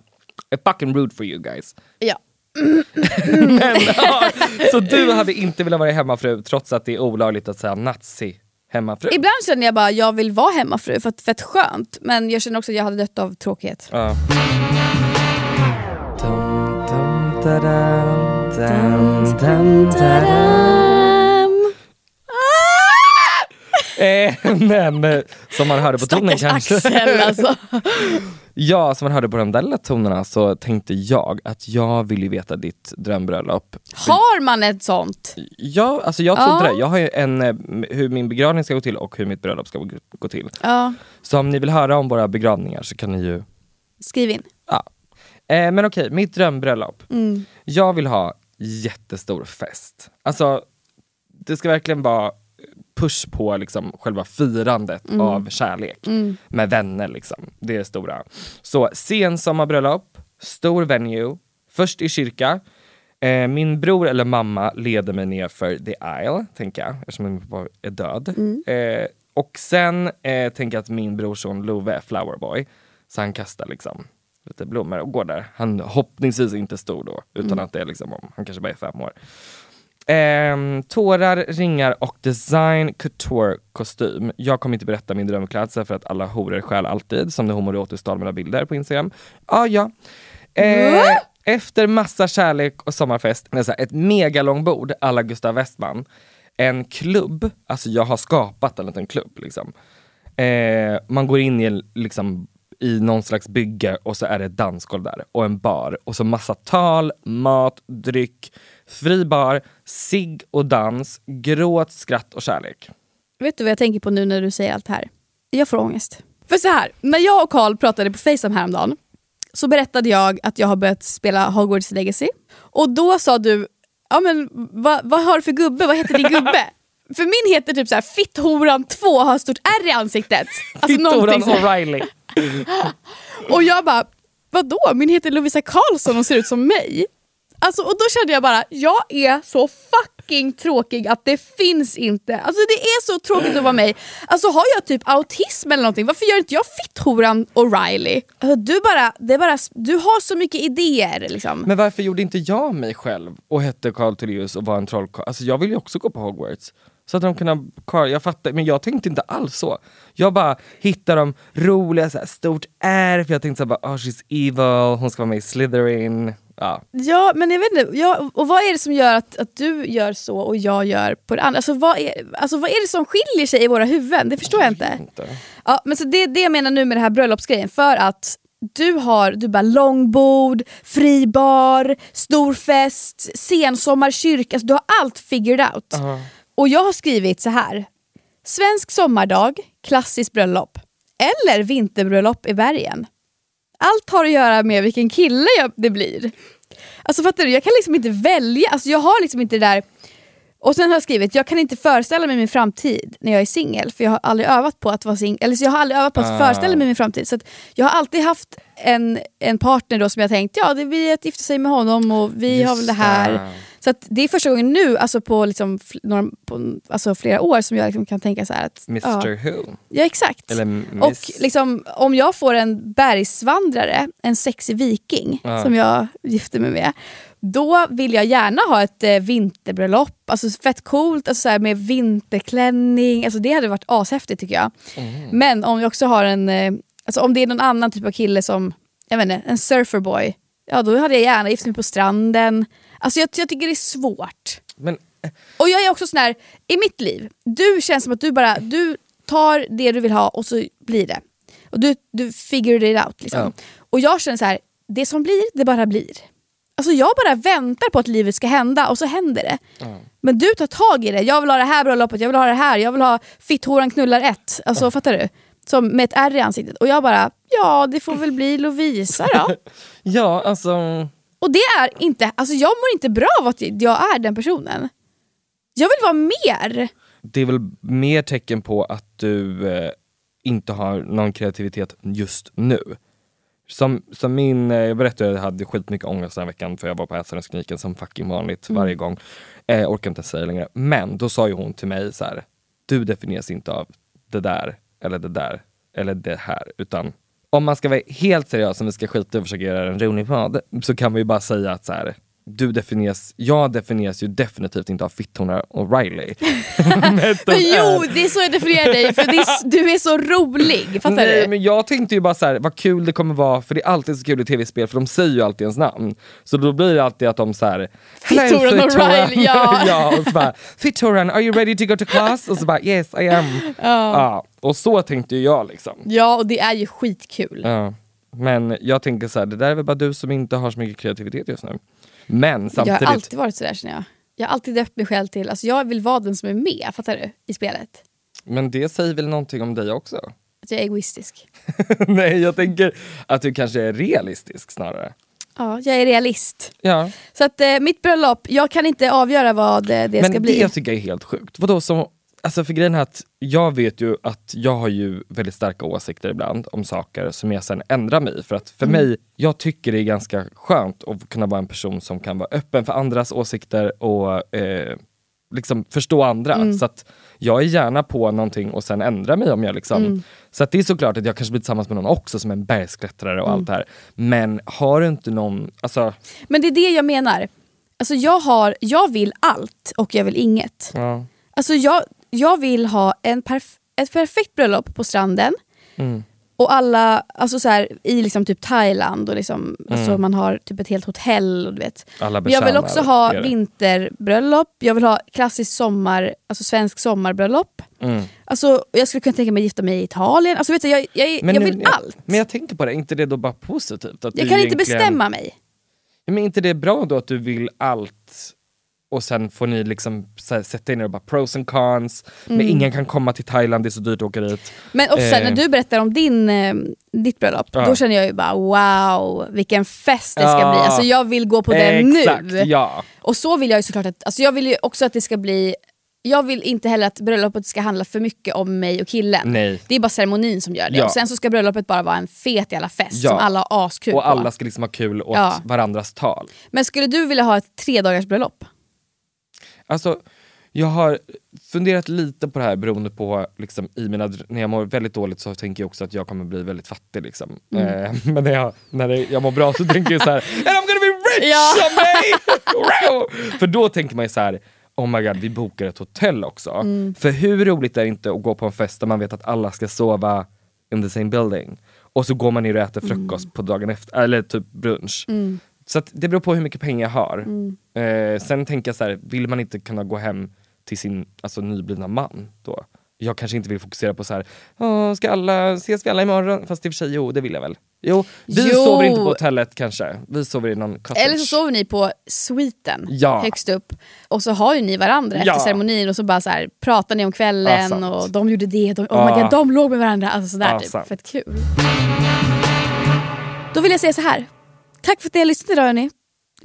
I fucking root for you guys. Ja. Men, ja, så du hade inte velat vara hemmafru trots att det är olagligt att säga nazi hemmafru? Ibland känner jag bara jag vill vara hemmafru för att fett skönt. Men jag känner också att jag hade dött av tråkighet. Ja. Dum, dum, da-dam, dam, men eh, som man hörde på tonen Stackars kanske. Axel alltså. Ja, som man hörde på de där lilla tonerna så tänkte jag att jag vill ju veta ditt drömbröllop. Har man ett sånt? Ja, alltså jag trodde Ja. det. Jag har ju en, eh, hur min begravning ska gå till och hur mitt bröllop ska gå- gå till. Ja, Så om ni vill höra om våra begravningar så kan ni ju... skriv in. Ja. Eh, men okej, mitt drömbröllop. Mm. Jag vill ha jättestor fest. Alltså, det ska verkligen vara push på liksom själva firandet Mm. av kärlek med vänner. Liksom. Det är det stora. Så sensommarbröllop, stor venue, först i kyrka. Eh, min bror eller mamma leder mig ner för the aisle, tänker jag, eftersom min pappa är död. Eh, och sen eh, tänker jag att min brorson Love är flowerboy, så han kastar liksom lite blommor och går där. Han hoppningsvis inte stor då, utan att det är liksom om, han kanske bara är fem år. Ehm, tårar, ringar och design couture kostym. Jag kommer inte berätta min drömklädsel för att alla horor stjäl alltid, som när homoerotiskt stal mina bilder på Instagram. Ah, ja. Eh, efter massa kärlek och sommarfest, ett megalångbord alla Gustav Westman, en klubb, alltså jag har skapat en liten klubb. Liksom. Eh, man går in i, liksom, i någon slags bygge och så är det ett dansgolv där och en bar och så massa tal, mat, dryck, fri bar, sig och dans, gråt, skratt och kärlek. Vet du vad jag tänker på nu när du säger allt det här? Jag får ångest. För så här, när jag och Karl pratade på Facetime häromdagen så berättade jag att jag har börjat spela Hogwarts Legacy. Och då sa du, ja men vad, vad har du för gubbe? Vad heter din gubbe? För min heter typ så här Fitthoran 2 har stort R i ansiktet. Alltså här. O'Reilly. Och jag bara, vadå? Min heter Lovisa Karlsson och ser ut som mig. Alltså, och då kände jag bara, jag är så fucking tråkig att det finns inte. Alltså det är så tråkigt att vara mig. Alltså har jag typ autism eller någonting, varför gör inte jag fitthoran O'Reilly? Alltså, du, bara, det är bara, du har så mycket idéer liksom. Men varför gjorde inte jag mig själv och hette Carl Tullius och var en trollkarl? Alltså jag vill ju också gå på Hogwarts. Så att de kunde, ha jag fattar, men jag tänkte inte alls så. Jag bara hittade de roliga, så här, stort R, för jag tänkte såhär, oh ah, she's evil, hon ska vara med i Slytherin. Ja. Ja men jag vet inte, ja, och vad är det som gör att, att du gör så och jag gör på det andra? Alltså vad, är, alltså vad är det som skiljer sig i våra huvuden? Det förstår jag inte. Inte. Ja, men så det är det jag menar nu med det här bröllopsgrejen. För att du har du bara långbord, fri bar, stor fest, sensommarkyrka. Alltså du har allt figured out. Och jag har skrivit så här. Svensk sommardag, klassiskt bröllop. Eller vinterbröllop i bergen. Allt har att göra med vilken kille det blir. Alltså fattar du? Jag kan liksom inte välja. Alltså jag har liksom inte det där... Och sen har jag skrivit, jag kan inte föreställa mig min framtid när jag är singel, för jag har aldrig övat på att vara singel. Eller så jag har aldrig övat på att Ah. föreställa mig min framtid. Så att jag har alltid haft en, en partner då som jag tänkt, ja det blir att gifta sig med honom och vi Just har väl det här. det. Så att det är första gången nu, alltså på, liksom, några, på alltså flera år, som jag liksom kan tänka så att... Mr Ja, Who. ja exakt. Och liksom, om jag får en bergsvandrare, en sexig viking, Ja. som jag gifter mig med, då vill jag gärna ha ett eh, vinterbröllop. Alltså fett coolt, alltså, så med vinterklänning. Alltså, det hade varit ashäftigt tycker jag. Men om jag också har en, eh, alltså, om det är någon annan typ av kille som, jag vet inte, en surferboy, ja då hade jag gärna gift mig på stranden. Alltså jag, jag tycker det är svårt. Men Och jag är också sån här, i mitt liv, du känns som att du bara du tar det du vill ha och så blir det. Och du, du figure it out. Liksom. Ja. Och jag känner så här, det som blir, det bara blir. Alltså jag bara väntar på att livet ska hända och så händer det. Men du tar tag i det, jag vill ha det här bröllopet, jag vill ha det här, jag vill ha fitthoran knullar ett. Alltså fattar du? Som med ett ärr i ansiktet. Och jag bara, ja det får väl bli Lovisa då. ja, alltså... Och det är inte, alltså jag mår inte bra av att jag är den personen. Jag vill vara mer. Det är väl mer tecken på att du eh, inte har någon kreativitet just nu. Som, som min, eh, jag berättade att jag hade skitmycket ångest den här veckan för jag var på Ätstörningskliniken som fucking vanligt Mm. varje gång. Eh, orkar inte säga längre. Men då sa ju hon till mig så här. du definieras inte av det där eller det där eller det här utan om man ska vara helt seriös om vi ska skita och försöka göra en rolig podd så kan vi ju bara säga att så här, du definieras, jag definieras ju definitivt inte av Fittorna och Riley. Men jo, det är så jag definierar dig, för är, du är så rolig. Fattar Nej du? men jag tänkte ju bara så här, vad kul det kommer vara, för det är alltid så kul i tv-spel för de säger ju alltid ens namn. Så då blir det alltid att de såhär Fittoran och Riley, ja. ja. Och så bara, Fittoran, are you ready to go to class? Och så bara, yes I am. Ja. Och så tänkte ju jag liksom. Ja, och det är ju skitkul. Ja. Men jag tänker så här, det där är väl bara du som inte har så mycket kreativitet just nu. Men Jag samtidigt, har alltid varit sådär känner jag. Jag har alltid döpt mig själv till, alltså jag vill vara den som är med, fattar du? I spelet. men det säger väl någonting om dig också? Att jag är egoistisk. Nej jag tänker att du kanske är realistisk snarare. Ja, jag är realist. Ja. Så att eh, mitt bröllop, jag kan inte avgöra vad eh, det Men ska bli. det tycker jag är helt sjukt. Vadå, som, alltså för grejen är att jag vet ju att jag har ju väldigt starka åsikter ibland om saker som jag sen ändrar mig. För att för Mm. mig, jag tycker det är ganska skönt att kunna vara en person som kan vara öppen för andras åsikter och eh, liksom förstå andra. Mm. Så att jag är gärna på någonting och sen ändrar mig om jag liksom... Mm. Så att det är såklart att jag kanske blir tillsammans med någon också som en bergsklättrare och allt det här. Men har du inte någon, alltså... Men det är det jag menar. Alltså jag, har, jag vill allt och jag vill inget. Ja. Alltså jag, jag vill ha en perf- ett perfekt bröllop på stranden. Mm. Och alla, alltså så här, i liksom typ Thailand och liksom, alltså Mm. man har typ ett helt hotell. Och du vet. Alla Men jag vill också ha er. vinterbröllop, jag vill ha klassiskt sommar, alltså svensk sommarbröllop. Mm. Alltså, jag skulle kunna tänka mig att gifta mig i Italien. Alltså, vet du, jag, jag, jag nu- vill allt. Men jag tänker på det, är inte det då bara positivt? Att Jag kan inte egentligen- bestämma mig. Men inte det bra då att du vill allt och sen får ni liksom så här, sätta in er och bara pros and cons, men Mm. ingen kan komma till Thailand, det är så dyrt att åka dit. Men också Eh. när du berättar om din, eh, ditt bröllop, Ja. då känner jag ju bara wow, vilken fest det ska Ja. bli. Alltså jag vill gå på den Exakt, nu. ja. Och så vill jag ju såklart att, alltså jag vill ju också att det ska bli, jag vill inte heller att bröllopet ska handla för mycket om mig och killen. Nej. Det är bara ceremonin som gör det. Ja. Och sen så ska bröllopet bara vara en fet jävla fest Ja. som alla har askul Och på. alla ska liksom ha kul åt varandras tal. Men skulle du vilja ha ett tre dagars bröllop? Alltså, jag har funderat lite på det här beroende på, liksom, i mina, när jag mår väldigt dåligt så tänker jag också att jag kommer bli väldigt fattig. Liksom. Mm. Eh, men när, jag, när jag mår bra så tänker jag så här, and I'm gonna be rich Ja. someday! För då tänker man ju så här, oh my god vi bokar ett hotell också. Mm. För hur roligt är det inte att gå på en fest där man vet att alla ska sova in the same building? Och så går man ner och äter frukost på dagen efter, eller typ brunch. Mm. Så det beror på hur mycket pengar jag har. Mm. Eh, sen tänker jag så här, vill man inte kunna gå hem till sin alltså, nyblivna man då? Jag kanske inte vill fokusera på så här, "Åh, ska alla, ses vi alla imorgon? Fast i och för sig, jo det vill jag väl. Jo, vi Jo. sover inte på hotellet kanske, vi sover i någon cottage. Eller så sover ni på suiten Ja. högst upp och så har ju ni varandra efter Ja. ceremonin och så bara så här, pratar ni om kvällen Ja, och de gjorde det, de, oh my God, de låg med varandra. Alltså sådär typ. sant. Fett kul. Då vill jag säga så här. Tack för att ni har lyssnat idag hörni.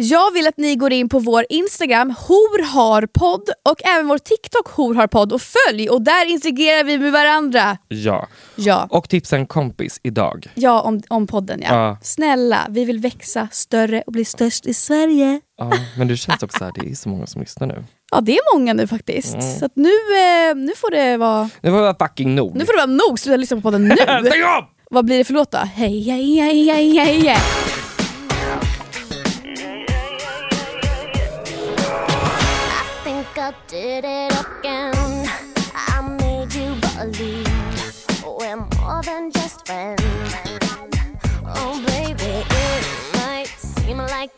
Jag vill att ni går in på vår Instagram, horharpodd och även vår TikTok horharpodd och följ och där interagerar vi med varandra. Ja. Ja. Och tipsa en kompis idag. Ja, om, om podden ja. Ja. Snälla, vi vill växa större och bli störst i Sverige. Ja, men det känns också så här, det är så många som lyssnar nu. Ja det är många nu faktiskt. Mm. Så nu, eh, nu får det vara Det var fucking nog. nu får det vara nog, sluta lyssna på podden nu. Stäng av! Vad blir det för låt då? Hej, hej, hej, hej, hej, hej. I did it again. I made you believe we're more than just friends. Oh, baby, it might seem like